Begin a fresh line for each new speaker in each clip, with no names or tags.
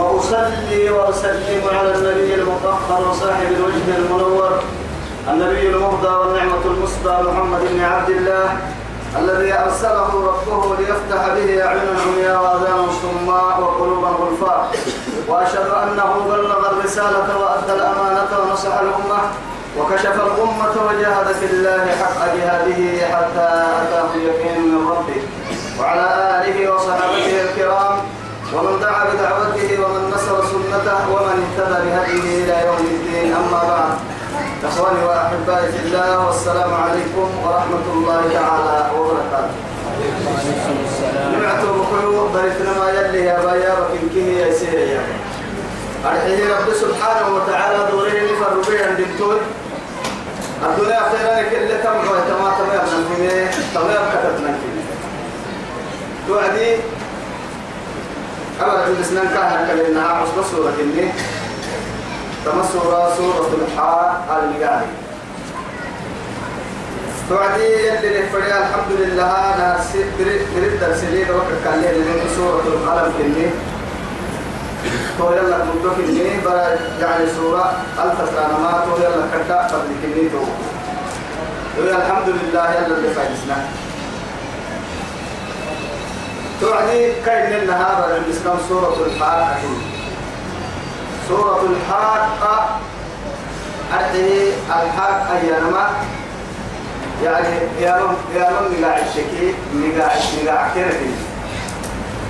المقيم ثم أصلي وأسلم على النبي المطهر وصاحب الوجه المنور النبي المهدى والنعمة المسدى محمد بن عبد الله الذي أرسله ربه ليفتح به أعينا عمياء وآذانا صماء وقلوبا غلفاء وأشهد أنه بلغ الرسالة وأدى الأمانة ونصح الأمة وكشف الأمة وجاهد في الله حق جهاده حتى أتاه اليقين من ربه. وعلى آله وصحبه الكرام ومن دعا بدعوته ومن نصر سنته ومن اهتدى بهديه إلى يوم الدين. أما بعد إخواني وأحبائي في الله والسلام عليكم ورحمة الله تعالى وبركاته. نمعت بكيو بريتنا ما يلي يا بايا وكن كيه يا سيري يا أرحيه رب سبحانه وتعالى دوره اللي فربي عند الدول الدنيا خيرا كل كم هو تما تما يبنى فيه فيه توعدي أبدا الإسلام كان كلنا عصب سورة إني تم سورة الحاء المقاري توعدي يلي نفريا الحمد لله أنا بريد درسلين وقت كان لي سورة القلم كني تو يلا مدوك إني برا يعني سورة ألف سنة ما تو يلا كتا قبل كني تو الحمد لله يلا اللي فايزنا توعدي كاين النهار اسلام سورة الحاقة سورة الحاقة أرحي الحاقة ينما يعني يا رب يا رب نقاع الشكي نقاع نقاع كرتي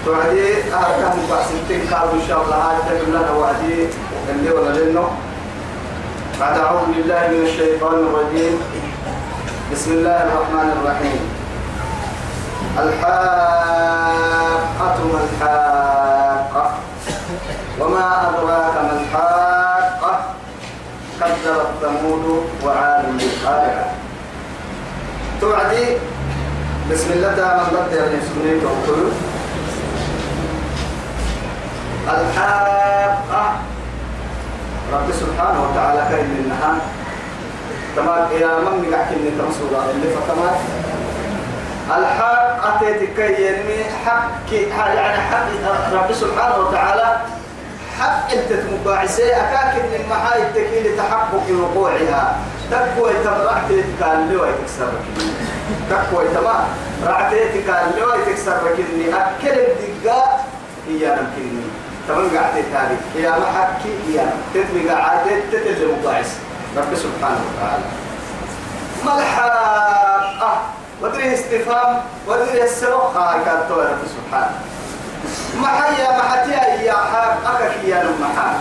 توعدي أركان بحسنتين قالوا إن شاء الله. هذا لنا وعدي. اللي ولا لنه بعد أعوذ بالله من الشيطان الرجيم. بسم الله الرحمن الرحيم. الحاقة ما الحاقة وما أدراك ما الحاقة؟ كذبت ثمود وعاد بالقارعة توعدي؟ بسم الله تعالى من بدأ من سنين وقل الحاقة. رب سبحانه وتعالى كريم النهار تمام يا من نقعك إني تمسولا اللي فتمات الحق أتيتك يرمي حق يعني حق رب سبحانه وتعالى. حق أنت تمباعسي أكاك إن معاي التكيل تحقق وقوعها. تقوى تمرحت كان لوي تقوى تما رعتيت كان لوي تكسر كني أكل الدقاء هي نمكنني تمن قعدت هذه هي ما حكي هي تتبقى قعدت تتل رب سبحانه وتعالى. ما الحق ودري استفهام ودري السلوك هاي كانت رب سبحانه ما حيا ما حتيا يا حاك أكك يا محا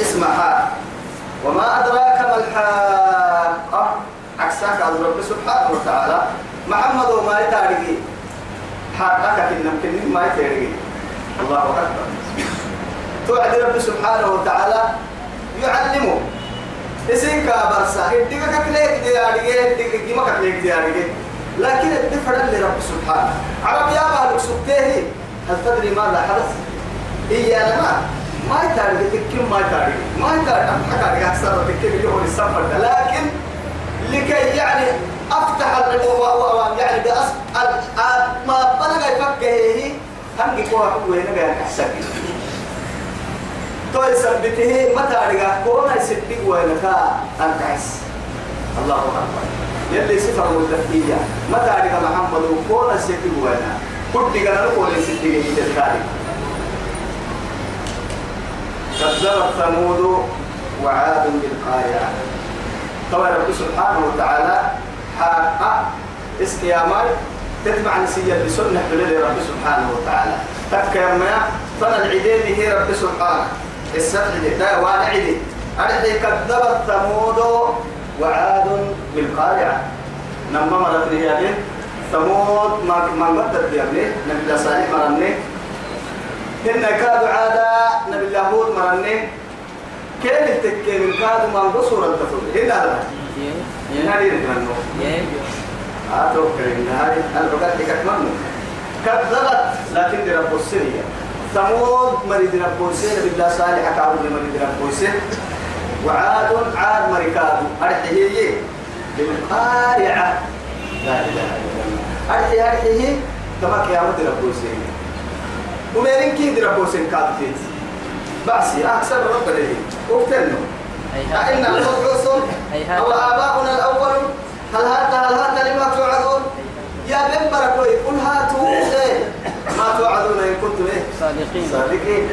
اسمها وما أدراك ما الحاقة عكسك على رب سبحانه وتعالى. محمد وما يتارجي حاقك إن يمكن ما يتارجي الله أكبر. توعد رب سبحانه وتعالى يعلمه. اسين كابرسا اديك كليك دي اديك اديك جيما كليك دي اديك لكن الدفر اللي رب سبحانه. عرب يا مالك سبته هل تدري ماذا حدث؟ هي لما ما يتعرف تكيم ما يتعرف ما يتعرف لك أكثر تكيم يقول السفر لكن لكي يعني أفتح يعني بأس ما بلغ يفكه هنجي كوا وين جاي أحسن تو يثبته متى رجع كونا يصدق وين كا أنكاس الله أكبر. يلي صفة متفقية متى رجع محمد كونا يصدق وين كل جانا كونا يصدق يتذكاري كذبت ثمود وعاد بالقارعة. طبعا رب سبحانه وتعالى حق استيامات تتبع نسيا بسنة بلد رب سبحانه وتعالى. تبكى يما فانا العدين هي رب سبحانه. السبع لا وأنا عدي أرحي كذبت ثمود وعاد بالقارعة. نما مرت لي ثمود ما ما مدت يا ابني نبي الله صالح مرني. هن كادوا عادا نبي الله هود مرني. كان التكين الكاد ما نقصر التفضل هنا هذا؟ هنا دي نتمنى هاتو كريم هذه الرقات لك أتمنى كذبت لكن دي رب السرية. ثمود مريد رب السرية بالله صالح كعبد مريد رب السرية. وعاد عاد مريكاد أرحيه بالقارعة لا إله إلا الله. أرحيه أرحيه كما كيامة رب السرية ومين كيد رب السرية كاد بأسي. أكثر رب ليه وقتلنا أئنا المبعوثون أو آباؤنا الأول. هل هذا هل هذا لما توعدون؟ يا من بركوي قل هاتوا. إيه. ما توعدون إن كنتم إيه؟
صادقين.
صادقين.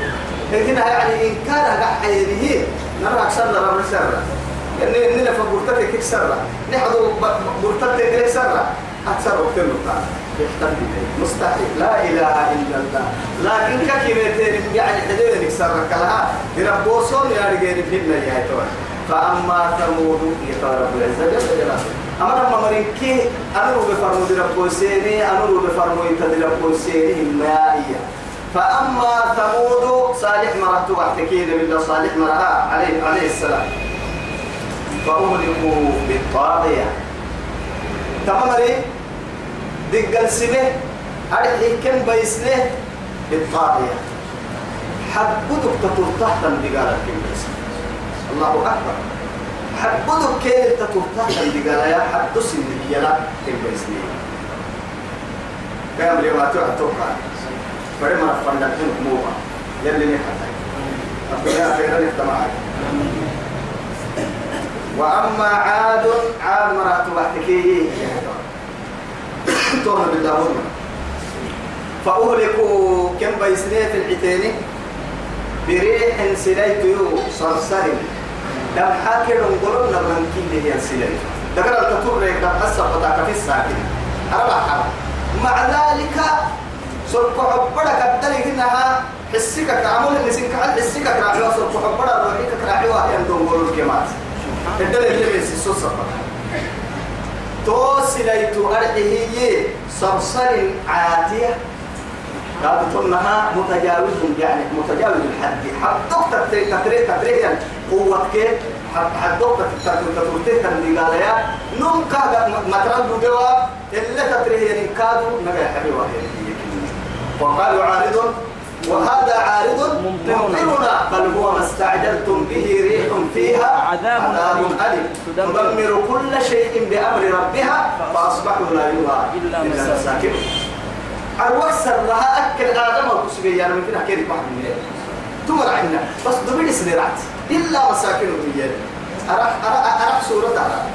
هنا يعني إن كان حيره نرى أكثر رب سرة. يعني إننا فبرتك سرة. نحضر برتك سرة. أكثر وقتلنا مستحيل. لا إله إلا الله. لكن ككيمتين يعني حدين يكسرك لها يربوسون يا رجال يا توي فأما ثمود يا رب العزة جل جلاله. أما لما مريكي أمروا بفرمو دي ربوسيني أمروا بفرمو انت دي ربوسيني المائية فأما ثمود صالح مرة واحتكين بالله صالح مرة عليه عليه السلام. فأهلكوا بالطاغية. تمام دقل سنة أرحي كم بيسنه بالطاغية. حبدك تطور تحت دقالة كم الله أكبر. حبدك كيف تطور تحت دقالة يا حد سن يلا كم بيسنه كم لما توقع يلي نحن خيرا وأما عاد عاد مرات وحكيه تونا بالله فأهلكوا كم بيسنية في العتين. بريح سليت يو صرصر. دم حاكر قلوب نبرن كي هي سليت. التطور ريك دم حسا فتاك في الساكن. أربع حرب مع ذلك سرق عبرك الدليل إنها حسك كعمل اللي سنك على حسك كراعي سرق عبرك روحيك كراعي واحد يندون قلوب الجماعة الدليل اللي بيسي توسليت أرحيه صرصر عاتية قالوا تنها متجاوز يعني متجاوز الحد حدوك تتري تتري يعني قوة كيف حدوك تتري كان قال يا نم كاد مترن بدوا إلا تتري يعني كادوا نجا حبيبه وقالوا عارض وهذا عارض ممطرنا. بل هو ما استعجلتم به ريح فيها
عذاب
أليم. تدمر. كل شيء بأمر ربها فأصبحوا لا يرى
إلا
مساكنهم الوكسر لها أكل آدم وكسبي يعني ممكن أحكي لك واحد من تمر عنا. بس دبل سنرات. إلا مساكنهم هي أرح أرح أرح سورة أرح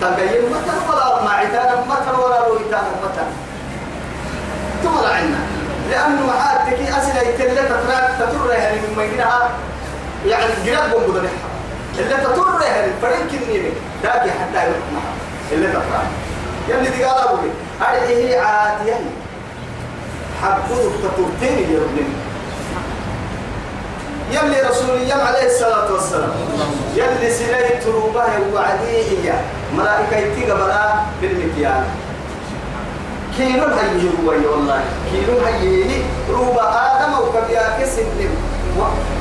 تبين متى ولا ما عتانا متى ولا رويتانا متى تمر عنا. لأنه معاتك أسئلة يتلة تترك تتر يعني من مجنها يعني جراب بوم بدنها اللي تتر يعني فريق كنيمي داكي حتى معها اللي تترك يلي دي قال أبوي. أرحيه عاتيه حبوه تترتين يا ربنا يلي رسول الله عليه الصلاة والسلام. يلي سنيت روبه وعديه ملائكة يتيقى بالمكيان كيلو هيه هو والله. كيلو هيه روبا آدم وكبيا كسن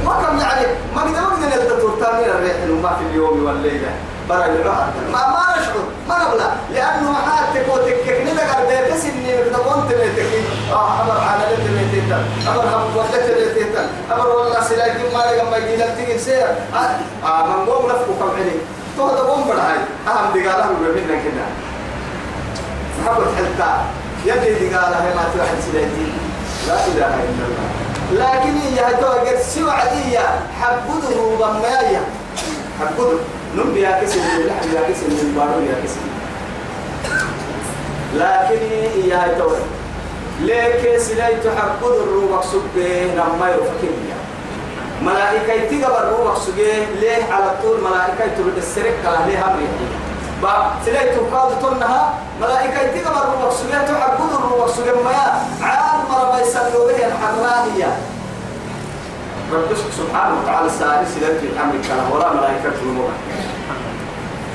وكم يعني؟ ما قد ما قد نلتطور تامين الريح ما في اليوم والليلة. برا العهد ما ما نشعر. ما نبلا لأنه محاتك وتكك ندق البيت سني مقدمون تبيتك آه أمر على لد بيتك أمر هم ولدت بيتك أمر والله سلاك ما لقى ما يجي تيجي سير. آه من قوم لفكو كم عليه تو هذا قوم برهاي أهم دقالة وبيبنا كده صحبت حلتا دي قال هي ما توحد سلاتي لا إله إلا الله. لكن هي توقف سوى عدية حبده ضمايا حبده. نم بيا كسر اللحم بيا كسر من بارو بيا كسر لكن هي توقف ليك سليت حبده الروبك سبه لما يفكر ملائكة تجبر الروبك سبه ليه على طول ملائكة ترد السرق على ليه أمري با سليت قاد تنها ملائكة الروح سجى تحبون الروح سجى ما عاد مرة بيسلوا الحرانية رب سبحانه وتعالى ساري سليت الأمر كلا ولا ملائكة الموت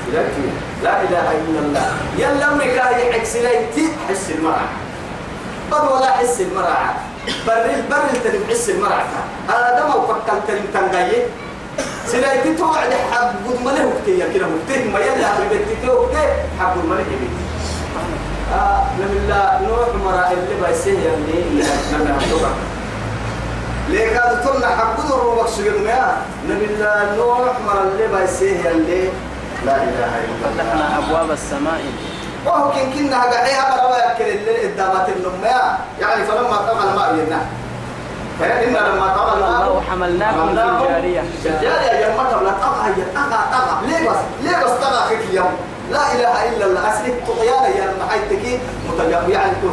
سليت لا إله إلا الله. يلا مكاي حق سليت حس المرأة بل ولا حس المرأة بر البر تلم حس المرأة آدم وفكر كلمة تنقيه سلايتي توعد حق قد مله وقتي كده وقتي ما يلا بيتي وقتي حق قد مله يبي آه نبي الله نوح مرا اللي بيسيه اللي نبي نحطه ليه كاد تمنع حق قد الروبك سجن ما نبي الله نوح مرا اللي بيسيه اللي لا إله إلا الله.
فتحنا أبواب السماء.
وهو كن كنا قاعدها برا يأكل اللي قدامات النماء يعني فلما طغى الماء ينا فإن لما طغى الماء
الله حملناكم في الجارية.
الجارية يا مرة لا طغى هي طغى طغى ليه بس ليه بس طغى خيك اليوم. لا إله إلا الله. أسلك طغيانا يا محيتك متجاب يعني كل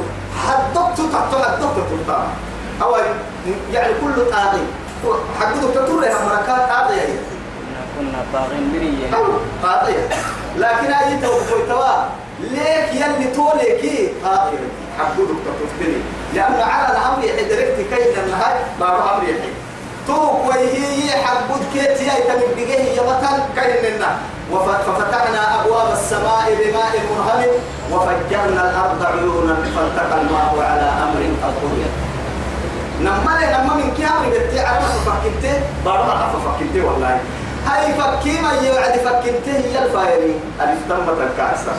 حدقت تحت حدقت تحت أو يعني كل طاغي. حقته تطر يا مركات طاغية.
كنا طاغين برية.
قاضية لكن أي توقف توا ليك يلي توليكي قاضية حقودك تفتني لأن على الأمر يحدركت بعد أمر يحيي توك وهي حقود كيت يا تمك بجيه يا مثل كيد منا ففتحنا أبواب السماء بماء منهمر وفجرنا الأرض عيونا فالتقى الماء على أمر قد قضي. نما لي نما من كيام بتي على فكنت ما فكنت والله. هاي فكي ما يوعد فكنت هي الفايري. ألف تمت الكاسة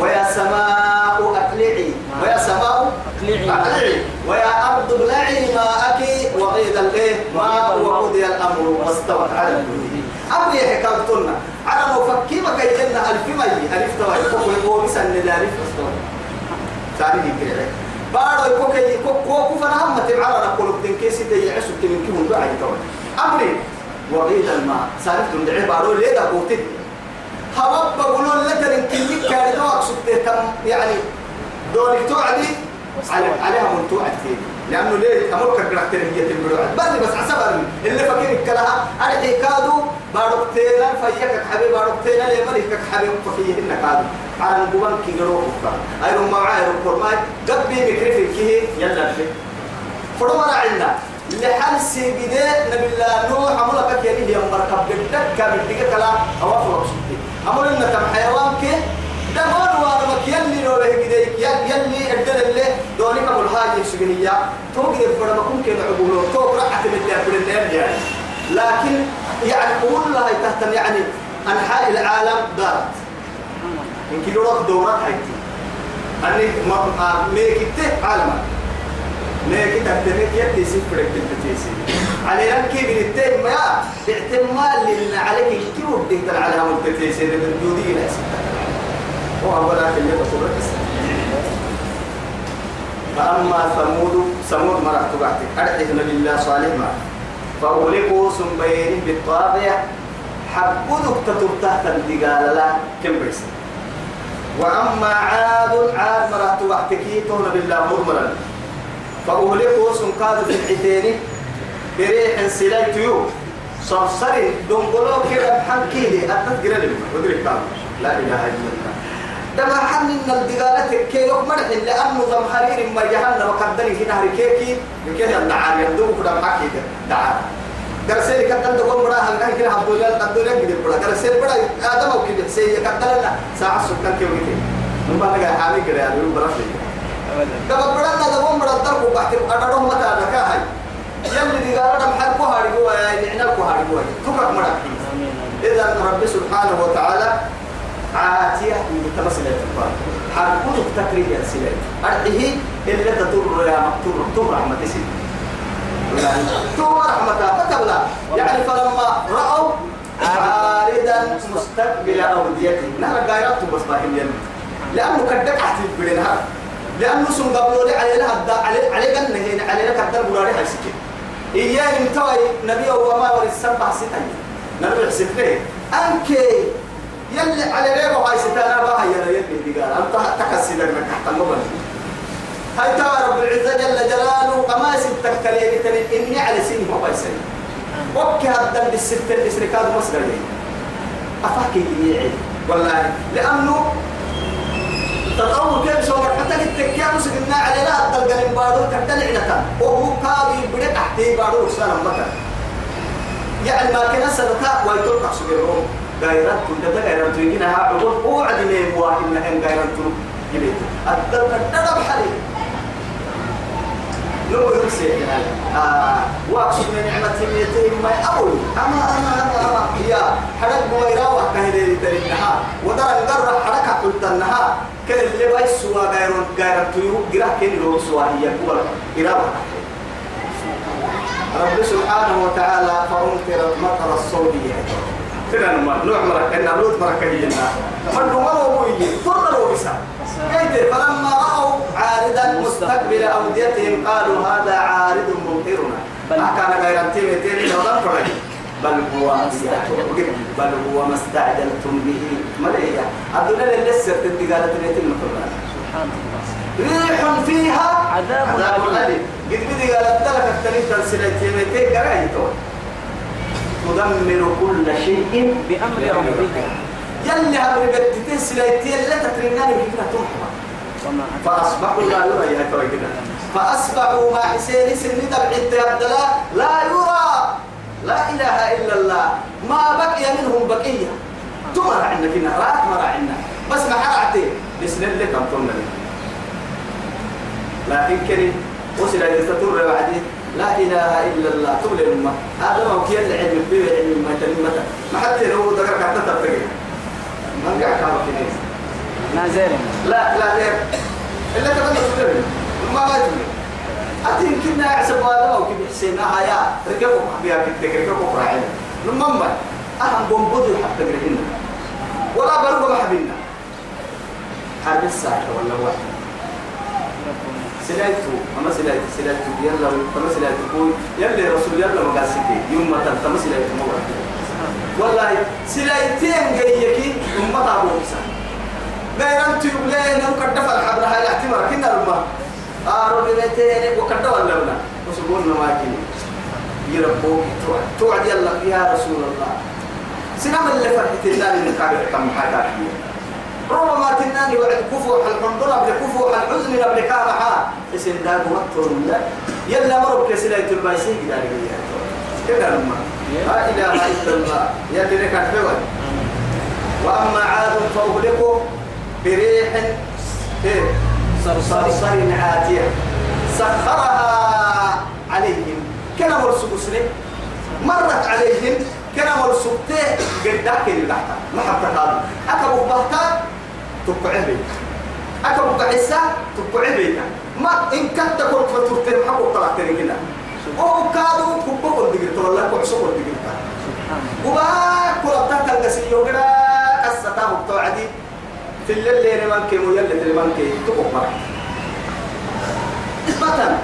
ويا سماء أقلعي. ويا سماء
أقلعي.
ويا أرض ابلعي ماءك. وغيد الإيه؟ ماء وقضي الأمر واستوت على الجود أمر حكايتنا على لو فكي ما كيدنا ألف ما ألف تواي كوكو يبو بسن لألف واستوت. ثاني يكري بارو يكوك يكوك كوكو فنهم تبعنا نقول بدين كيسي تيعسو تمن كيهم دعي توي أمري وغيد الماء. سالف تندعي بارو ليه قوتي؟ هبب بقولون لتر كنيك كان دوك سبته كم يعني دونك توعدي؟ عليها من توعد فيه لأنه ليه؟ أمرك قرأتين هي تنبرو بل بس عسبر اللي فكر كلها. أرحي كادو باركتينا فيك حبيب باركتينا لملكك حبيب ففيهن كادو. على الجبن كي جروه أيرو ما عايرو كرماي قبي مكرفي كيه. يلا فيه فرما عندنا. لحال سيبدي نبي الله نوح عملك يعني هي مركب. بدك كان بدك كلام أوافق سبتي أمر إن تم حيوان كي دمان وارمك يلي لو له كده يلي الدل اللي دوني كم الهاي سجنية توقي الفرد بكون كده عقوله توق رأت من اللي النام يعني لكن يعني قول لها تهتم يعني أنحاء العالم دارت يمكن يروح دورات هايتي أني ما ميكته عالمك لكن تبتنك يدي سفرك تلتتيسي علينا كيف نتهم ما اعتمال لنا عليك كيف بدك على هم تلتتيسي من جودي لا. هو ولا اللي بصورة فأما ثمود ثمود مرة تبعتك أرحيه نبي الله صالح ما. فأغلقوا سنبين بالطابع حبودك تتب تحت الدقال لا كم بيس وأما عاد عاد مرة تبعتك تهنا بالله مرمرا فأهلكوا سنقاد في الحتين بريح سلايت يو صرصر دنقلو كده بحنكيلي أتذكر لما ودرك لا إله إلا الله. دما حن إن الدقالة كيلو مرح لأنه ضم حرير ما جهنم وقدري في نهر كيكي. بكيه الدعار يبدو كده بحكي دعار درسي كتل دقوم بڑا هل كان كده حبوا لنا قدو لنا كده بڑا درسي بڑا آدم أو كده. سي كتل لنا ساعة سكان كيو كده نبغى نجا حامي كده يعني برا فيه دبا بدنا دبا بدنا تركوا بحث أدرهم متى نكاهي يلي قال دم حركوا هاري جوا يعني نحن هاري جوا تكرك مرحبا إذا رب سبحانه وتعالى عاتية متمثلة الكفار حركوا تكريا سلة أرحيه إلا تطر يا مقتور تطر رحمة سيد تطر رحمة فتبلا يعني فلما رأوا عارضا مستقبل أوديته نهر غيرته بس باهم لأنه كدك عتيب بدنها لأنه سن قبلوا لي لها على على جنة هنا على لك الدر براري هاي سكين. إياه انتوي نبي وما ورد سبع ستين نبي حسبته أنك يلي على ليه هاي ستانا بها يلا يلي دي قال. أنت تكسيدك من تحت المبنى. هاي ترى رب العزة جل جلاله أما ستك كلية إني على سني ما بيسني وكي هذا بالستة الإسركاد مصر لي أفاكي يعيد والله. لأنه تطور كيف سوى حتى التكيا مسكنا على لا تلقى البارو كتل عدتا وهو كابي بدك تحتي بارو سنة مكة يعني ما كنا سنتا ويترك سجلهم غيرت كنت غيرت يجينا عبود هو عدنا واحد من غيرت جبت الدل كتل بحالي نو يرسل آه واقصد من نعمة يتهم ما أول أما أما أما أما يا حرك بويرا وكهل ترينها ودار الجرة حركة قلت النها كان اللي باي سوا غير غير تيو غير كين لو سوا هي كور إراوة رب سبحانه وتعالى فأمطرت مطر الصودية كنا نوع مرك إن لوط مرك جينا من هو هو فرنا بسا كيف فلما رأوا عارضا مستقبل. أوديتهم قالوا هذا عارض ممطرنا.
بل-
ما كان غير تيمي لو بل هو بل هو ما استعجلتم به. مليئة أدونا للسر تدقالة تنيتين مطرنا
سبحان الله.
ريح فيها
عذاب أليم.
قد بدي قالت لك التنين تنسلت يميتين قرأيتون تدمر كل شيء
بأمر ربك.
يلي هم ربتتين سليتين لا تترناني بكنا تمحى
وما
فأصبحوا لا يرى يا فأصبحوا ما حسين سن عبد الله. لا يرى. لا إله إلا الله. ما بقي منهم بقية. تمر عندك هنا رات مر عندنا بس ما حرعتي. بسم الله كم تمر لكن كريم وصل إلى تطور بعدين لا إله إلا الله. تقول الأمة هذا ما كي العلم؟ بيه علم ما تلمة ما حتى لو ذكر كانت تبتغي من قاعد كانوا كنيس
نازل
لا لا غير إلا كمان تقول ما ما تقول أتين كنا عسب هذا أو كيف حسينا هيا. ركبوا بيا كده ركبوا راعي لما ما أهم بومبودو حتى قرينا ولا برضو ما حبينا. حرب الساعة ولا واحد. سلايتو أما سلايتو سلايتو يلا أما سلايتو كوي يلا رسول يلا مقاسيتي يوم ما تنتم سلايتو مو والله سلايتين جايكي أمة أبو إنسان غير أنت يبلين أو كدف الحبر هاي الاحتمال كنا لما آرو بيتين وكدف اللبنا وسبون ما كني يربوك توعد. يلا يا رسول الله. سنام اللي فرحت الله من كعبة كم حاجة ربما تناني وعد كفو الحنظر قبل كفو الحزن قبل كامحا إسم داب وقت لا يلا مرب كسلاية البايسين كده كده لما. لا إله إلا الله. يلي لك الحوال وأما عاد فأهلكوا بريح. إيه؟ صرصر عاتية. سخرها عليهم. كنا مرسوك سنة مرت عليهم. كنا مرسوكته قداك اللي تحت ما حتى هذا. أكبر بهتا تقعبي أكبر بحسا تقعبي ما إن كنت كنت فترتين حقو طلعت كنا أو كادو كبقوا الدقيقة والله كعسوا الدقيقة وما كل بتاعت القسي يوغرا قصته بتوعدي في الليل اللي من كي ويلا اللي من كي تقوم مثلا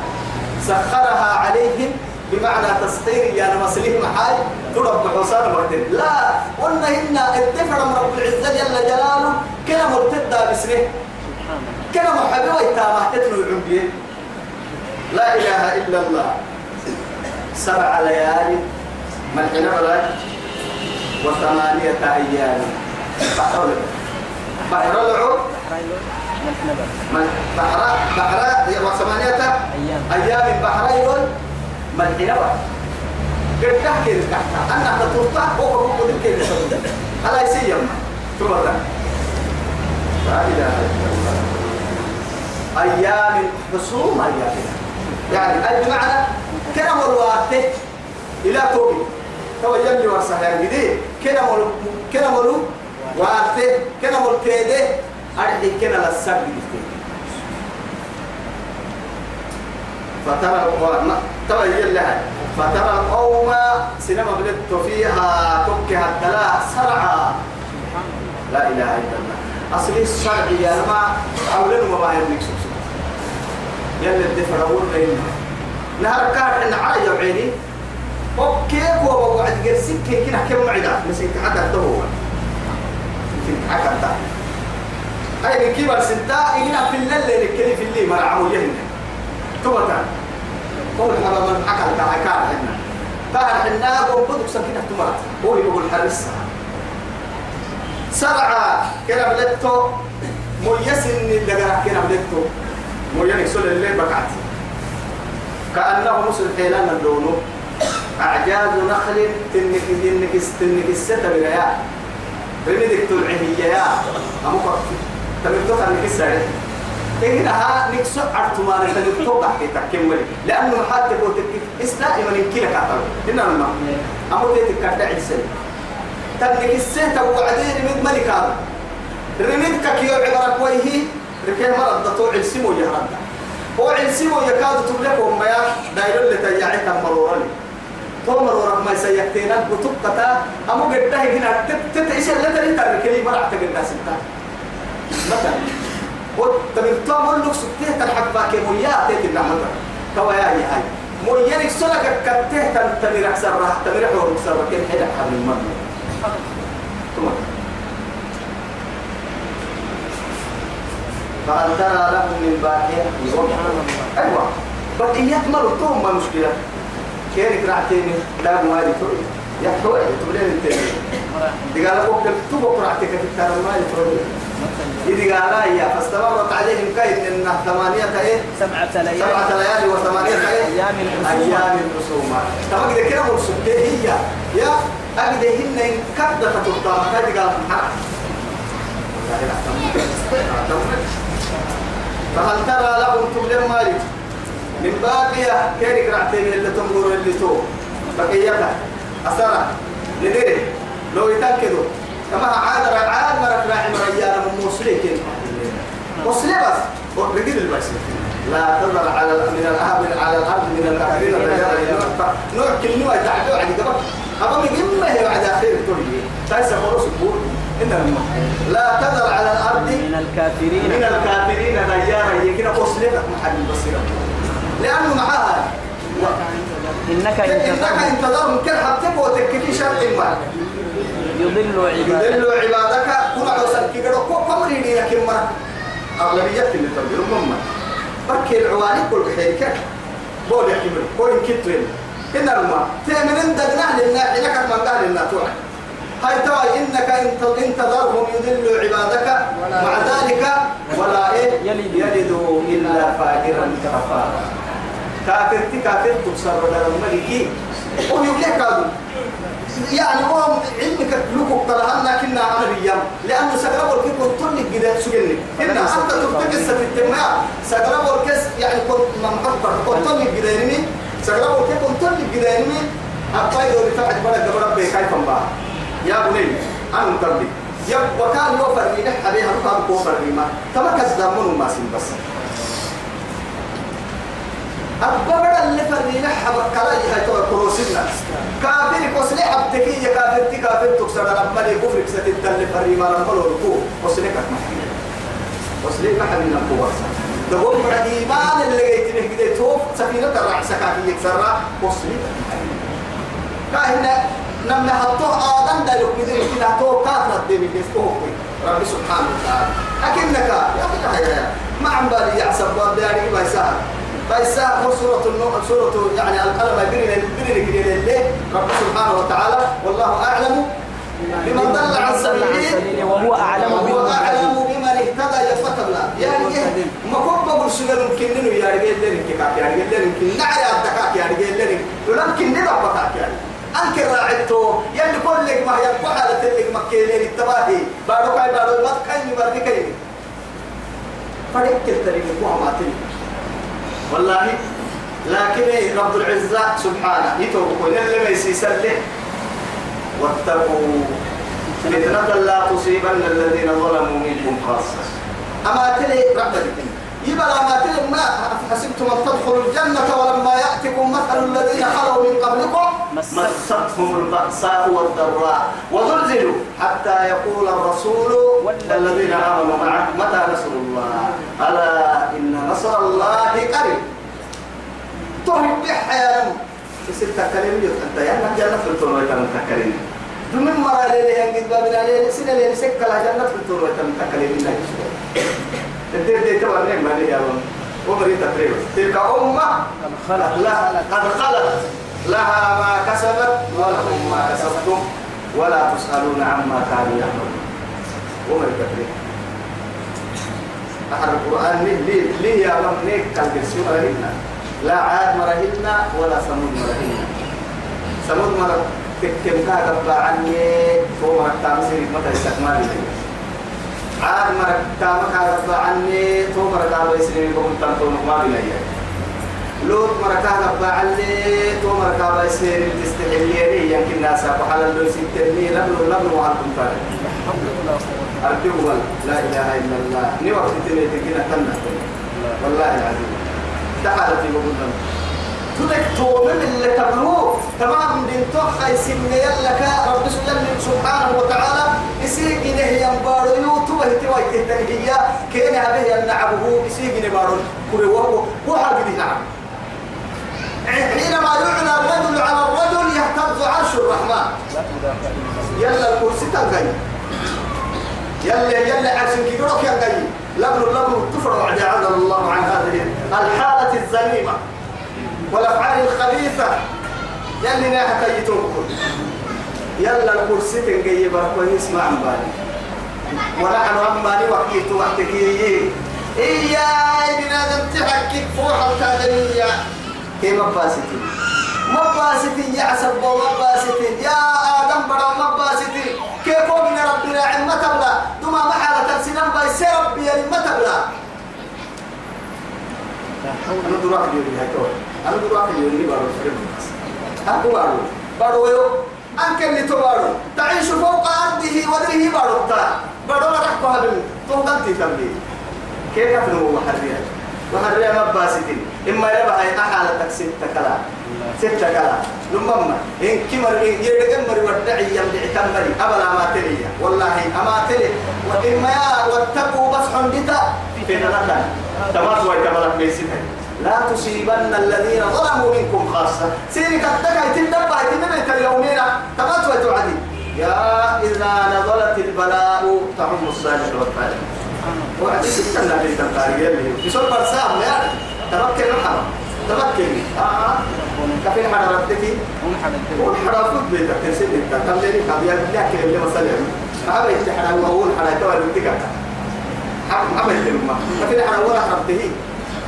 سخرها عليهم بمعنى تسخير يا مسليه محاي ترب حصان مرتين. لا قلنا هن الدفع من رب العزة جل جلاله كنا مرتدى بسنه كنا محبوة يتامى تتنو العمبيه لا إله إلا الله. سبع ليالي ملحنا وثمانية أيام. بحر بحر من بحر بحر وثمانية
أيام
أيام بحرين ملحنا بلد قد تحكي الكحكة أنا تطلع فوق فوق ذلك اللي على يسيم ثم لا إله إلا الله أيام حصوم أيام يعني أي بمعنى كلام الوقت إلى توبي تو يمي ورسه يعني جديد كلام كلام وقت كلام الكيدة أرحي كنا للسبب فترى القوم ترى يلا فترى القوم سينما بلدت فيها تكها الدلاء سرعا لا إله إلا الله. أصلي الشرع يا ما أولين ما باهر لك سبسو يلا الدفع أقول بيننا نهار كان إن على يوعيني أوكي هو وعد جرسك كي كنا كم معدا مسك حتى تو حتى تا هاي من كبر سنتا إلنا في الليل اللي في الليل مرعو يهنا توتا هو الحرام من حكى تا كان هنا. بعد حنا قوم بدك سكينة تمرت هو يقول حرسها سرعة كنا بلدتو ميسن اللي كنا بلدتو ميسن سول اللي بقعت كأنه مسل حيلان اللونو أعجاز نخل تنك تنك تنك الستة بغياء. رميدك تلعه يا أمك تمرتو تنك السعي إنها نكسو أرتمان تنتوقع في تكمل لأنه قلت إسنا إما نمكنك أعطل إننا ما أمو تيتك كرد عيسى تنك السنة وعدين من ملك هذا رميدك كيو عبارك ويهي ركي مرض دطوع السمو يهرد هو السمو يكاد تبلك وما دايرو اللي تيعيك مرورا تومر ورق ما سيكتينا بتبقى أمو قد هنا تتعيش اللي تريد تركي مرعتك الناس انت. مثلا وتمن تومر لك سكتيه تلحق باكي مويا تيت النعمة كوا يا هاي. مويا لك سلك كتيه تمر أحسن راح تمر أحسن كين حدا حبل المرمى فهل ترى لهم من باقية أيوة. بقية مرة توم ما مشكلة. كيرك رعتيني لا موالي تقول يا حوي تقولين انت؟ دي قال لك تبقى رعتك في التار المالي تقول إذا قال يا فاستمرت عليهم كيد إن ثمانية إيه
سبعة ليالي.
سبعة ليالي وثمانية إيه
أيام الحسومة.
أيام الحسومة طبعا كده كده مرسوم هي؟ يا أجد هن إن كبدة تطلع هذه قال فهل ترى لهم تبلغ مالك؟ من باقية كيرك رعتين اللي تنظر اللي تو. بقيتها أسرع. ندري لو يتأكدوا. كما عاد عاد مرك راعي مريانا من موصلين موصلين بس. رجل البس لا تظهر على من الأهل على الأرض من الكافرين الرجال نوع كلمة تعدوا عن قبل أبغى مهمة هي بعد آخر تقولي تايس خلاص بقول. إن لا تظهر على الأرض.
من الكافرين.
من الكافرين هي كده أصلك محل البصيرة لأنه معاها
إنك إن
إنك
تذرهم
كل حبتك وتكفي شرط ما
يضل عبادك.
يدلوا عبادك. كنا عوسا كي قالوا كو قمريني لكن ما أغلبية اللي تنبيرهم هم بكي العواني كل بحيرك بول يحكمل كوين كترين إن الماء تأمن انت دنا لنا حينك من قال لنا توعي هاي توعي إنك انت انتظرهم يدلوا عبادك. مع ذلك ولا إيه؟
يلد.
يلدوا إلا فاجرا كفارا. كافر كافر تبصر ولا الملكي ويقول كادو يعني هو علمك لكم طلعنا كنا عربيا لأنه سقرب الكيك كنت لك جدا سجنك إن أنت تبتكس في التماع سقرب الكيس يعني كنت ممحبر كنت لك جدا يعني سقرب الكيك كنت لك جدا يعني أباي دوري تبعت بلد دبر بي كيف مبا يا بني أنا مكربي يا وكان يوفر لي نحن بيها ركاب كوفر لي ما تمكس دمون ما سين بس أبدا اللي فرينا حبك كلا هاي تو كروسنا كافر كوسلي حبتكي يا كافر تي كافر تكسر. لما لي كفر كسات اللي فريما لما لو ركو كوسلي كك كوسلي ما حد من القوة. دبوم من إيمان اللي جيت نه كده توف. سفينة الرع سكاكي يكسر كوسلي كاهنا نمنا حطوه آدم دا لو كده كده تو كافر دي بيسكوه رب سبحانه وتعالى. أكنك. يا أخي ما عم بالي يعصب بالي ما يسهل فإساء هو سورة النور سورة يعني القلم بين بين بين الليل رب سبحانه وتعالى والله أعلم بمن ضل عن سبيله
وهو أعلم
وهو أعلم بمن اهتدى يفتبلا يعني ما كنت بقول سجل يمكن إنه يعني قال لنا كيكاك يعني قال لنا يمكن نعي الدكاك يعني قال لنا ولكن ندع بكاك يعني أنك راعيته يلي كل لك ما هي وحالة لك مكيلين التباهي. بارو كاي بارو ما كاي بارو كاي. فريق كتري مكوها ما تلي والله. لكن رب العزة سبحانه يتوقع اللي ما يسيسر له واتقوا. فتنة لا تصيبن الذين ظلموا منكم خاصة. أما تلي رب الدين يبقى ما تلي ما حسبتم أن تدخلوا الجنة ولما يأتكم مثل الذين خلوا من قبلكم
مست-
مستهم البأساء والضراء وزلزلوا حتى يقول الرسول والذين آمنوا معه متى نصر الله؟ ألا إن نصر الله قريب. تهب بحياة تكلم يوت أنت يا نحن جنة في التور ويتم تكلم. دم مرة ليلة ينقذ بابنا ليلة سنة ليلة سكة لا جنة في التور ويتم دي تبع نعمة لي يا رب تقريبا تلك أمة
قد
لا قد خلت لها ما كسبت ولكم ما كسبتم ولا تسألون عما كانوا يعملون ومن التكليف أحد القرآن ليه ليه يا رب ليه كان بيرسل مرهنا لا عاد مرهنا ولا ثمود مرهنا ثمود مر تكتم كاغب عني فوق تامسير متى استكمال عاد مرك كامك هذا عني تو مرك هذا يسلم يقوم تنتو ما بلاي لوط مرك هذا عني تو مرك هذا يسلم تستحيلي يمكن ناس أبو حلال لو سيتني لبلو لبلو وعلكم تاني أرجو لا إله إلا الله نوقت تني تجينا تنا والله العظيم تعالى في بقول تدك تومن اللي تبلوه تمام دين توخا يسمى يلك رب سبحانه وتعالى. يسيق نه ينبارو يوتو هتوا يتهتنهيا كين هذه ينعبه يسيق نبارو كوري وهو هو حاجة نعم. حينما يعنى الرجل على الرجل يهتز عرش الرحمن. يلا الكرسي تنقي يلا يلا عشان كيروك ينقي لبن لبن تفرع عجل الله عن هذه الحالة الذميمة والأفعال الخبيثة. يلي ناحك يتوكل يلا الكرسي تنجي بركوه اسمع عن بالي ونحن أماني وحكيت وحكي إيا ابن آدم تحكيك فوح الكادرية كي مباستي مباستي يا عسب مباستي يا آدم برا مباستي كيف من ربنا عمة تبلا دوما محالة تنسينا بايسي ربي يا تبلا أنا دراك يوري هاي أنا دراك يوري بارو فريم أكو بارو بارو يو أنك اللي تبارو تعيش فوق أرضه ودره بارو تا بارو هذا تو دنتي تبلي كيف كفنو وحرية وحرية ما باسدين إما يبقى هاي أحالة تكسيب تكلا ستة كلا لما إن كمر إن يدقن مري ودعي يمدع تمري أبلا ما تلي والله أما تلي وإما يا واتقوا بس حندتا في نلقن تمام ويتملك بيسيتها لا تصيبن الذين ظلموا منكم خاصة. سيري كتك يتنبع يتنبع اليومين تمام ويتوعدي يا إذا نزلت البلاء تعم الصالح والطالب وعدي ستة نبي تنتاري يلي. يسول برسام يا تمكن الحرم تمكن آه. ربتكي والحرا فوت بيتك تنسي انت ليلي كابيا لكن اللي ما بيت حدا وهو الحرا كوا ربتك حق ما بيت لما كفين حدا ولا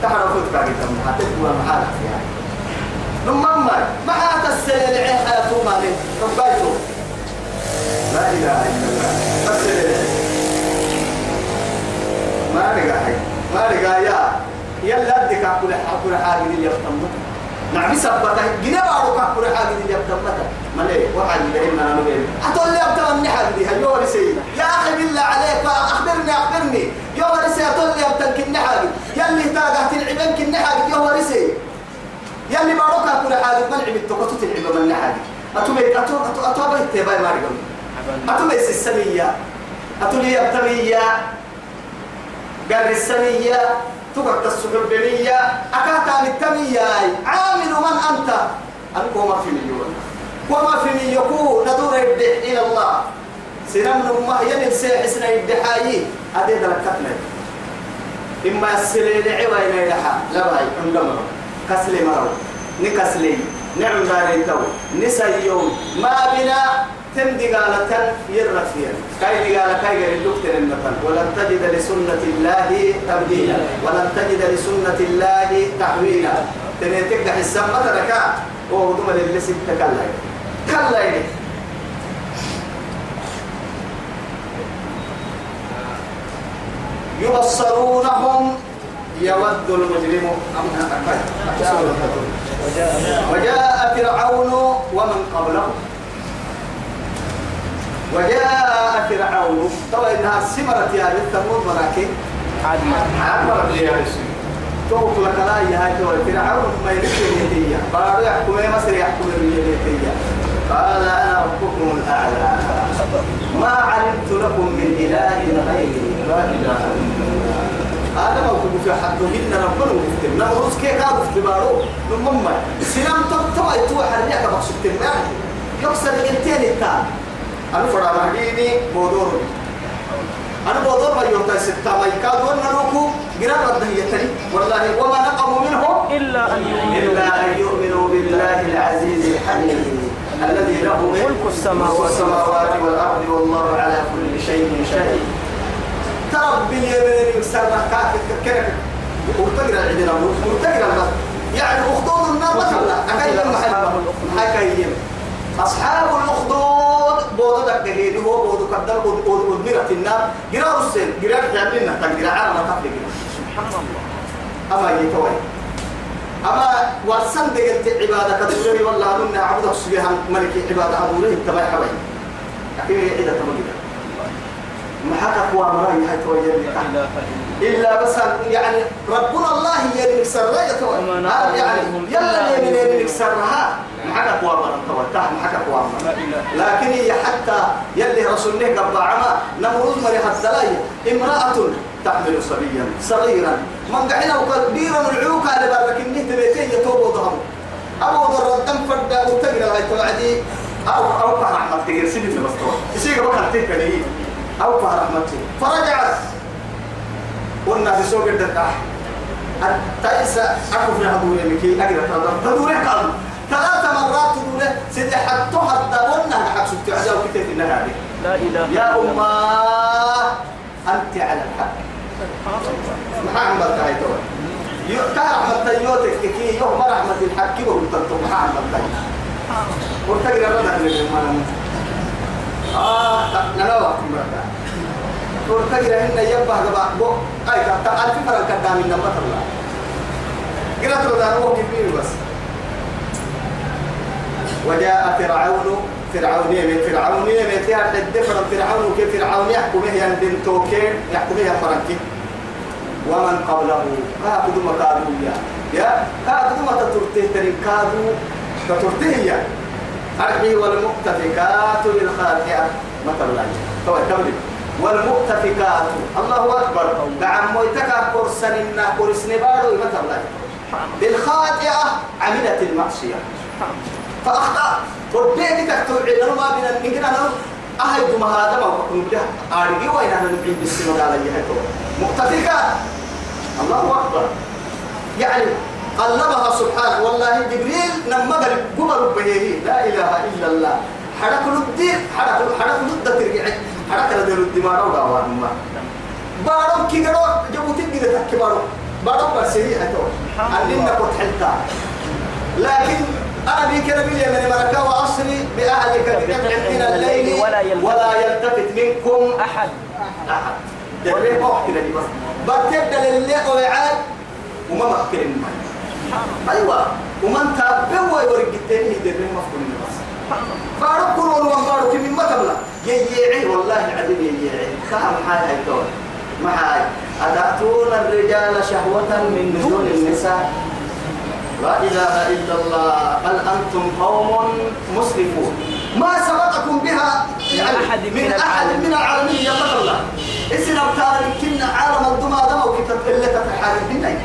فوت كاكي تم حتى تقول محالة يعني. لما ما ما هتسل العين حياته مالي ربايته لا إله إلا الله. بس ما رجع ما رجع يا. يلا أديك أقول أقول حاجة اللي يفتمه نعم سبته بارو أقول حاجة اللي يفتمه ما ليه واحد يدهن أنا نبين أتقول لي أبتم من هيو رسي يا أخي بالله عليك أخبرني أخبرني. يوم رسي لي أبتم كنا حاجة يلي تاجت العبن كنا حاجة يوم رسي يلي بارو أقول حاجة من عبد تقطت العبن من حاجة أتوبي أتو أتو أتو بيت باي مارجم أتوبي السمية. أتولي أبتمية قال السمية. تقعد السحبنية أكاتا التمية عامل من أنت. أنكو ما في مليون. وما في مليون ندور يبدح إلى الله. سنم نمه ينل سيحسنا يبدحايي أديد لكتنا إما السليل عوين يلحا لباي عندما. كسلي مرو. نكسلي. نعم داري تو نسا يوم. ما بنا. تم دقالة يرفيا. كاي دقالة كاي غير الدكتور النفل. ولن تجد لسنة الله تبديلا. ولن تجد لسنة الله تحويلا. تنيتك حسام مثلا كا هو دم اللي ست كلا كلا يعني يبصرونهم يود المجرم وجاء فرعون ومن قبله وجاء فرعون طبعا انها سمرت يا بنت ثمود مراكي
عاد
يا لك لا يا فرعون ما يرسل هي قالوا يحكم مصر يحكم اليهودية قال أنا ربكم الأعلى. ما علمت لكم من إله غيري. لا اله الا الله هذا ما كنت في حدهن ربنا وفتن نمرز كي كانوا في بارو نمم سلام تبتوى يتوى حريك مقصود تنمان يكسر الانتين التان أنا فرا مهديني بودور. أنا بودور ما يوتا ستة ما يكادون نروكو قرار رده يتني والله وما نقموا منهم
إلا
إلا أن يؤمنوا بالله العزيز الحميد. الذي له
ملك السماوات
والأرض والله على كل شيء شهيد. ترى باليمين يكسر كاك كرك مرتقل عندنا مرتقل يعني أخدود النار مثلا. أكيد محل حكايم أصحاب الأخدود. بوضو دك هي هو بود بود ميرة النار جرا رسل جرا تعملنا تجرا عالم تفلق
سبحان الله.
أما يتوي أما ورسن دقلت عبادة كدوري والله أننا عبد سبحان ملك عبادة أبوله تبع حبي لكن هي عدة تمجد ما حكى قوى مراي هاي
إله إلا
بس يعني ربنا الله يلي نكسرها يعني يلا
إلا
يلي نكسرها ما حكى قوى مرة توي تاه ما حكى قوى لكن هي حتى يلي رسولنا قبل عما نمرود مري حتى امرأة تحمل صبيا صغيرا. من قعنا وكبيرا العوق على برك النه تبيتين يتوب وضهم أبو ضر الدم فرد وتقرا هاي توعدي أو أو فهر أحمد تقرا سيدي في المستوى يصير بكر تكني أو فهر أحمد فرجعت والناس سوق الدكاح التايسة أكو في هدول مكي. أقرأ تدور قال ثلاث مرات تدور سيدي حتى حتى قلنا حق سبت عجل كتير النهار.
لا إله
يا
الله.
أمة أنت على الحق. هاي توا يؤتى رحمة يوتك كي يوم رحمة الحق وقلت لكم ما عملت هاي وتقرا ردك للمال آه أنا وقت مرتا وتقرا إن يبه جبا بو أي كتا ألف فرق قدام النمط الله قرأت له ده هو كبير بس. وجاء فرعون فرعون يمين فرعون يمين فيها الدفر فرعون كيف فرعون يحكم هي بن توكين يحكم هي فرنكي ومن قبله؟ كادوا ما كادوا يا يا كادوا ما تترته ترين كادوا تترته يا أرحي والمؤتفكات للخاطئة مثل الله تو تملك والمؤتفكات. الله أكبر. نعم مويتك كورسن كورسن بارو مثل الله بالخاطئة عملت المعصية. فأخطأ. وديك تكتب عيدنا ما بين إن كنا نو أهيد ما هذا ما نبدأ أرجع وين أنا نبين بالسنة على جهته مقتفكة الله أكبر يعني قلبها سبحانه والله جبريل لما قال قبل به لا إله إلا الله حرك الدين حرك حرك الدين ترجع حرك الدين الدماغ ودعوان ما بارو كي قالوا جبوتي كده تحكي بارو هي هتو علمنا كنت حتى لكن بيك نبي من مركا وأصلي بأهلك بقطع من الليل
ولا يلتفت.
ولا منكم.
أحد.
أحد. دريه واحد كده بس. بتبدأ لله وعاد وما مكر المال أيوة. ومن تابع ويورق التاني دريه مفكر من بس. بارو كرون وان بارو كمين ما تبلا ييعي والله العظيم ييعي. كام حاجة ما هاي. أتأتون الرجال شهوة من دون النساء؟ لا إله إلا الله. بل أنتم قوم مسرفون؟ ما سبقكم بها يعني
أحد من
أحد. من العالمين يا الله. اسم أبتال كنا عالم الدماء دم وكتب إلا تتحال الدنيا.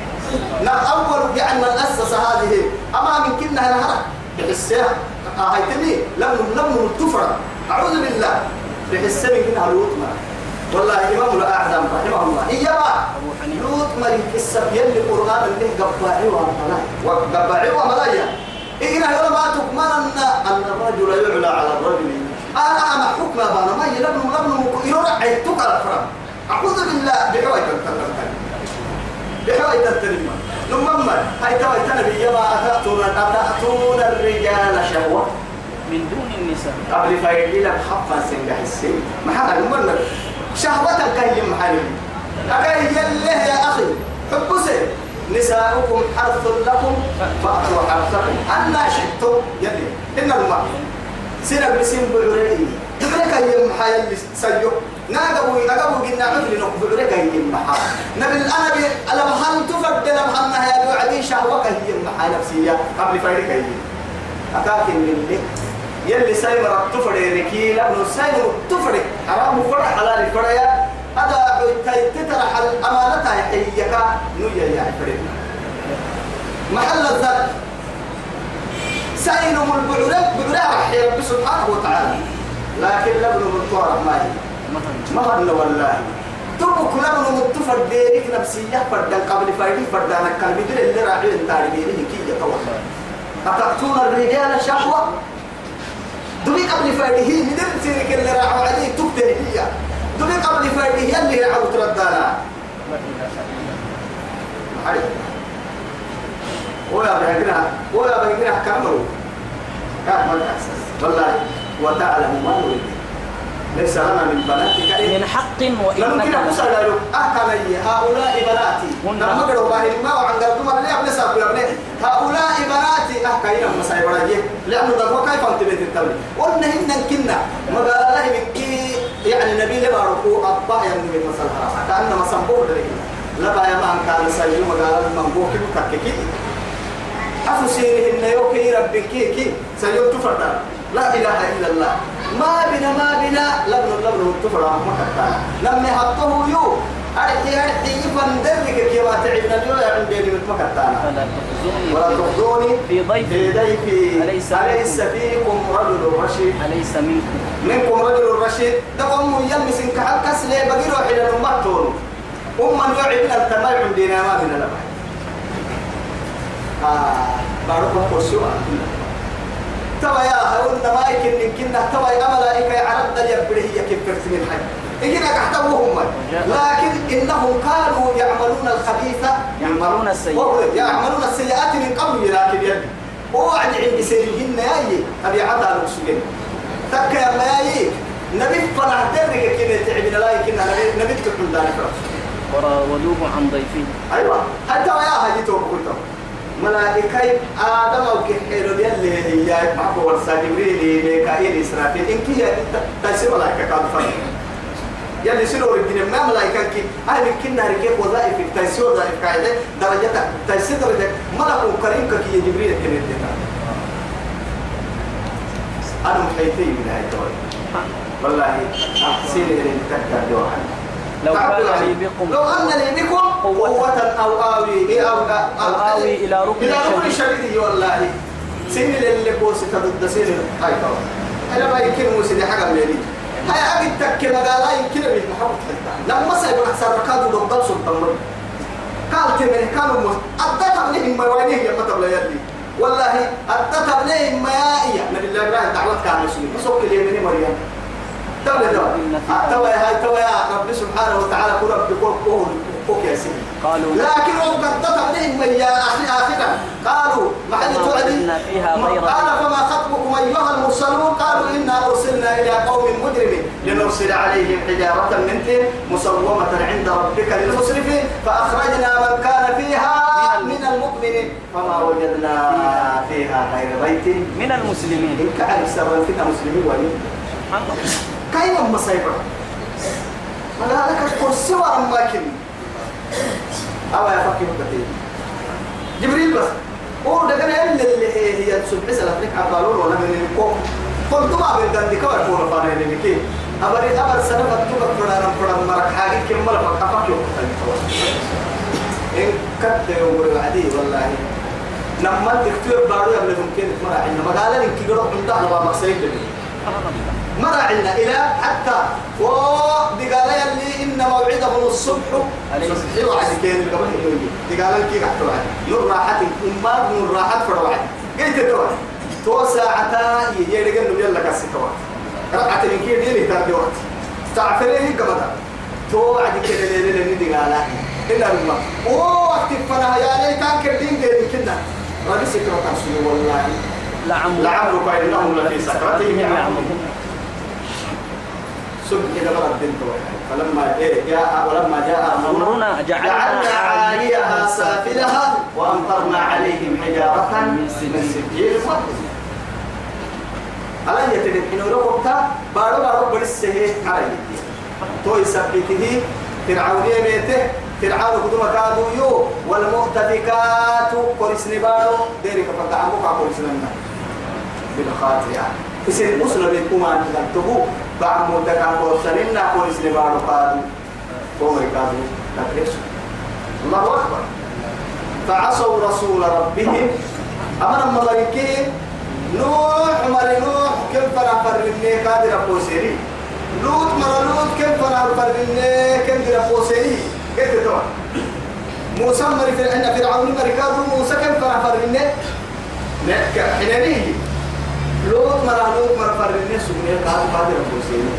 نا أول يعني من أسس هذه أما من كنا الهرة بحسها. هاي تبي لم لم التفرة أعوذ بالله. بحسها من كنا الوطمة والله إمام الأعظم رحمه الله. إيما لوط ملك السب يلي القرآن اللي قبعي وملايا وقبعي وملايا إيه هنا ما تكمن أن الرجل يعلى على الرجل أنا أنا حكم أنا ما يلبن لبن يرى عيتك على الفرام أعوذ بالله بحوي تنتظر بحوي تنتظر لما هاي توي تنبي يما أتأتون أتأتون الرجال شهوة
من دون النساء
قبل فايدي لك حقا سنجح السن ما حدا المرة شهوة كي محل أكاي يله يا أخي. حبسي. نساؤكم حرث لكم فأتوا حرثكم. أنا شئتم يلي. إن الماء سنة بسين بعريني بعرك هي محل سيو. ناقبوا ناقبوا قلنا عدل نق بعرك هي محل نبي أنا بي ألم هل تفضل أم هل يا بعدي شهوة هي محل نفسية؟ قبل فايدك هي أكاكن من يلي سايم رتفري ركيلا من سايم رتفري حرام فرع حلال فرع هذا تترح الأمانة يحييك نويا يا عفرين محل الذات ساينهم البعرة بعرة رح رب سبحانه وتعالى. لكن لبن من طور ماي.
مثلا
ما هن والله. تبك لبن متفر ديرك نفسية. فردان قبل فايدي فردان كان بدل اللي راعي انتاري ديري كي يتوقع أتأتون الرجال قبل عليه. تبتل دبي قبل فايده اللي راعوا تردانا
لا إله إلا الله
حريق ويا بهجرها ويا بهجرها كامل كامل أساس والله وتعلم ما نريد. ليس لنا من بناتك إيه؟
من حق وإنك لمن
قصة له أهكمي هؤلاء بناتي. لما قالوا باهي ما وعن قلتم أبني ساكو يا ابني هؤلاء بناتي. أهكينا مسايب رجيه لأنه ده كيف أنت بنت التولي قلنا هن كنا. ما قال الله من كي يعني نبي لما ركوع أبا من مسألة كأنما سنبور لك لبا يا من كان سيوم قال المنبوك سيره إن يوكي ربك كي سيوم تفرد. لا إله إلا الله. ما بنا ما بنا. لبن لبن تفرد. ما كتانا لما حطه يو. أرحي أرحي يفندرك كي واتعبنا اليوم عندي من
تخزوني.
ولا تخزوني
في ضيف
في ضيفي.
أليس
أليس فيكم رجل رشيد؟
أليس منكم؟
منكم رجل رشيد. دقم يلمس إنك حال كسلة بقيرو حين المطون أم يعبنا التمام عندنا ما من لبعض آه بارك قرسوا توا يا هون ما يمكن يمكن توا يا ملائكة يعرض اليبره هي كيف من حي. إجينا كحتوهم لكن إنهم كانوا يعملون الخبيث
يعملون السيئات.
يعملون السيئات من قبل لكن يد وعد عند سيرهن ياي أبي عطا نقصين تك يا ماي نبي فرح درك كنا تعبنا لا يمكن نبي تكون ذلك.
وراودوه عن ضيفه.
أيوه. حتى يا هاي تو قلت ملائكة آدم أو كحيل يلي هي معه ورسا جبريل ميكائيل إسرافيل. إنك هي تسير ملائكة كان فرق يلي سيروا رجل ما ملائكة كي أهل كنا رجال وظائف تسير وظائف قاعدة درجتها تسير درجة ملك كريم كي جبريل كنت أنا محيطي من هاي الدول. والله أحسن إلي تكتر دوحا
لو كان
عليه.
لي بكم.
لو أن لي بكم
قوة.
أو آوي إيه أو
آوي إلى ركن
إلى ركن
شديد.
والله. سين اللي بوس تضد سين هاي طبعا. أنا ما يمكن موسى حاجة من دي هاي أبي تك مقالا يمكن من محمد لما سيب أحسن ركاد ودبل سلطان قال تمن كانوا مس أدت لهم ما وينه يا مطب يلي والله أدت لهم ما يا نبي الله إبراهيم دعوت كان مسلم مسوك اليمين مريم تولى دوا تولى هاي تولى رب سبحانه وتعالى كل رب كل
قالوا
لكن هم قد عليهم يا أخي آخرا. قالوا محل
وما
توعدي قال فما خطبكم أيها المرسلون؟ قالوا إنا أرسلنا إلى قوم مجرمين. لنرسل عليهم حجارة من طين مسومة عند ربك للمسرفين. فأخرجنا من كان فيها من المؤمنين. فما وجدنا فيها غير بيت.
من المسلمين.
إن كان سرا فينا مسلمين وين كاين مصيبة ولا لك الكرسي وأماكن أو يا فكي بكتير جبريل بس. هو ده كان اللي هي هي سنة لك عبالون ولا من الكوم قلت ما بين دندي كوا يكون فانا اللي كي أبري أبر سنة فتوك فرنا فرنا مرك حاجة كم مرة فكفك يوم إن كت يوم العدي والله. نما تكتير بارو يبلغ ممكن مرة عندنا مقالة إنك يروح من دهنا ومقصيد لي مرة عندنا إلى حتى ودقال يلي إن موعدهم الصبح.
أليس؟
صبح وعد كين قبل يجي دقال كي قحت وعد نور راحت أمار نور راحت فر وعد قلت توعد تو ساعتا يجي لقى إنه يلا كسي توعد رقعت من كي ديني تابي وقت تعفريه قبل تو وعد كده ليلة لين دقال إلا الماء أوه وقت فنا يا ليت كان كردين قيل كنا ربي سكرة تنسي والله.
لعمرك.
إنهم لفي سكرتهم يعمهون إلى بلد بنت فلما إيه جاء ولما جاء
أمرنا جعلنا
عاليها سافلها وأمطرنا عليهم حجارة
من
سجيل ألا يتدين حين ربطا بارو بارو برسه على يدي تو يثبته فرعون يميته فرعون قدوم كادو يو والمؤتفكات قرسن بارو ديرك فتعمق قرسن بالخاطئة يصير مسلم يكون عن تبو بعد مدة كان قرسن قرسن بارو كادو قوم كادو تكريس الله أكبر. فعصوا رسول ربهم. أمر ملائكة نوح مر نوح كم فنا فرني قادر أبوسيري لوط مر لوط كم فنا فرني كم در أبوسيري كيف توا موسى مر عندنا فرعون مر كادو موسى كم فنا فرني؟ نك حنانية. لوط مر لوط مر فرني سبني قادر قادر أبوسيري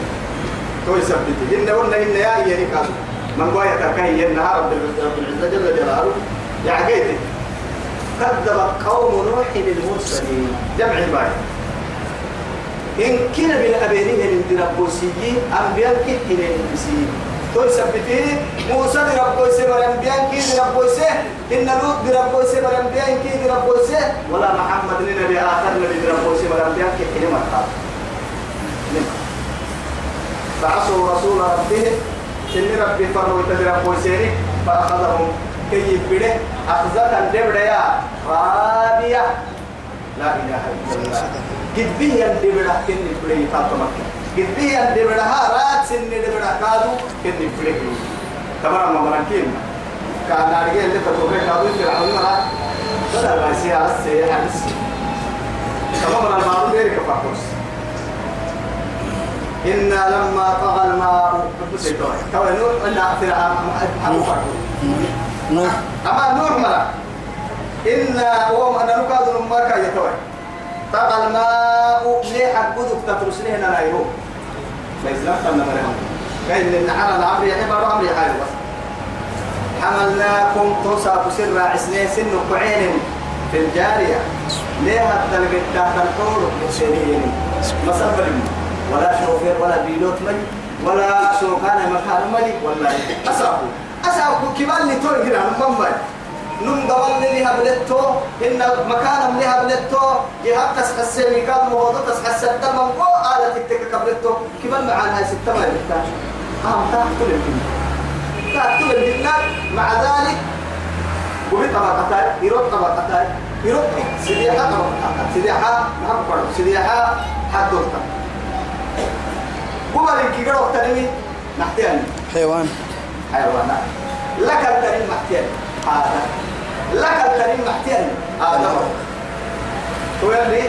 تو يثبت إن قلنا إن يا يعني كادو من قوية تكاي النهار رب العزة جل جلاله يا عقيدي كذب قوم نوح المرسلين جمع الباي إن كنا أبينه من ربوسيين أنبياء كنا من لا إله إلا الله. قد به يندبدا كن يبده يتاطمك قد به يندبدا ها رات سن دبدا كادو كن يبده تمام ما مركين كان نارجع اللي تقول كادو فرعون مرا ولا ما سيا سيا حدث تمام ما المعلوم غير كفاكوس إنا لما طغى الماء تو نوح أن فرعون
نوح
أما نوح مرة إنا وهم أنا نكاد ما كان يتوي طغى الماء ليه حقودك تترسليه أنا يروح. لا تمنى مرهم كاين إن حنا العمر يحب العمر يحاول بس. حملناكم توسع بسر عسنين سن قعين في الجارية. ليه هتلقى تحت الحور سنين مصبر ولا شوفير ولا بيلوت ملي ولا سوكان مكان ملي ولا أسابو أسابو كمان اللي توي هنا نم قبل لي هبلتو إن مكان لي هبلتو جهات تسحس مكان موضوع تسحس الدم من آلة تك قبلتو كمان معانا ستة ما يحتاج آه تحت الدنيا تحت الدنيا مع ذلك وفي طبقتين يروح طبقتين يروح سديحة طبقتين سديحة محبر سديحة حدوثة هو اللي كي قالوا تنمي نحتيان
حيوان.
حيوانات لك التنين محتيان هذا. لك التنين محتيان هذا هو اللي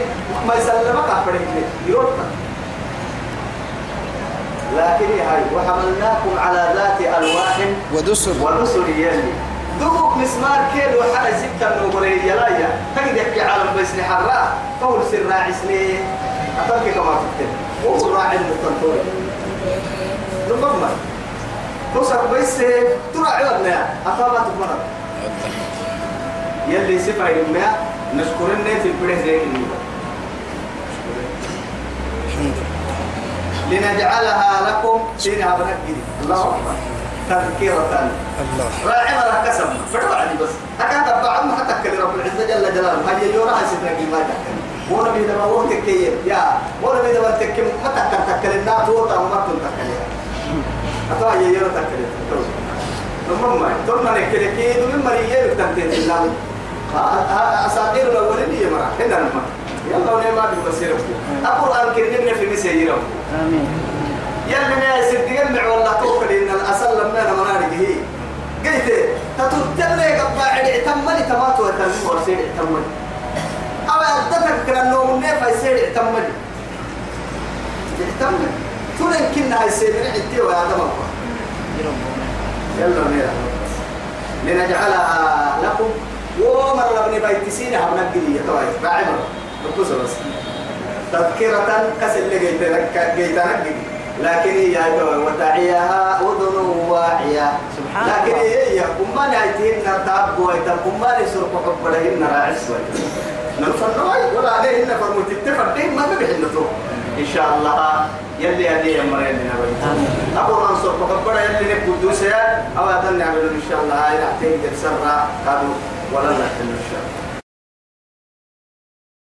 ما يسلمك أفريق لي يروح لكن هاي وحملناكم على ذات ألواح
ودسر.
ونسر يلي. دوك مسمار كيلو حنا ستة نوبري يلايا تجد يحكي عالم بس حراء قول سر راعي سنين أتركي كما تكتب هو راعي المتنطوري نبما نصر بس تراعي ابنها أخابات مرض يلي سفر يمنا نشكر النت في البريه زي لنجعلها لكم سينها بنكدي الله أكبر تذكرة
الله
راعي ولا كسب فرع علي بس أكاد ما حتى رب العزة جل جلاله هاي اليوم راح يسيبنا ما تكلم وأنا بيدا ما هو تكيم يا وأنا بيدا ما تكيم ما تكلم تكلم الناس هو تام ما تكلم تكلم أتوا يوم تكلم نمم ما تقولنا نكلم كي دون مريء بتنتين الله أساطير الأولين هي مرة هنا نما يلا ونما بمسيرك القرآن كريم في مسيرك
آمين.
يلي ما يصير تجمع ولا توكل إن الأصل لما أنا منارك هي قلت تتوتر قبل عدي تمني تماتو تمني ورسيد تمني أو أدتك كنا نوم نيفا يصير تمني تمني تولن كنا هيصير عدي ويا دم يلا نيرا لنجعلها لكم. ومر لبني بيت سينا هم نقلي يتوي راعي مرة بس تذكرة كسل جيتنا جيتنا لكن هي وتعيها أذن واعية.
سبحان
لكن. هي أمان عيتهن تعب ويتم أمان يسرق حب لهن راعس نفنوي ولا عليهن فرموت التفردين ما بيحن إن شاء الله. يلي هذه أمرين لنا
آمين.
أبو منصور فقبر يلي نقدوس أو هذا نعمل إن شاء الله. راح تيجي تسرع قالوا ولا نحن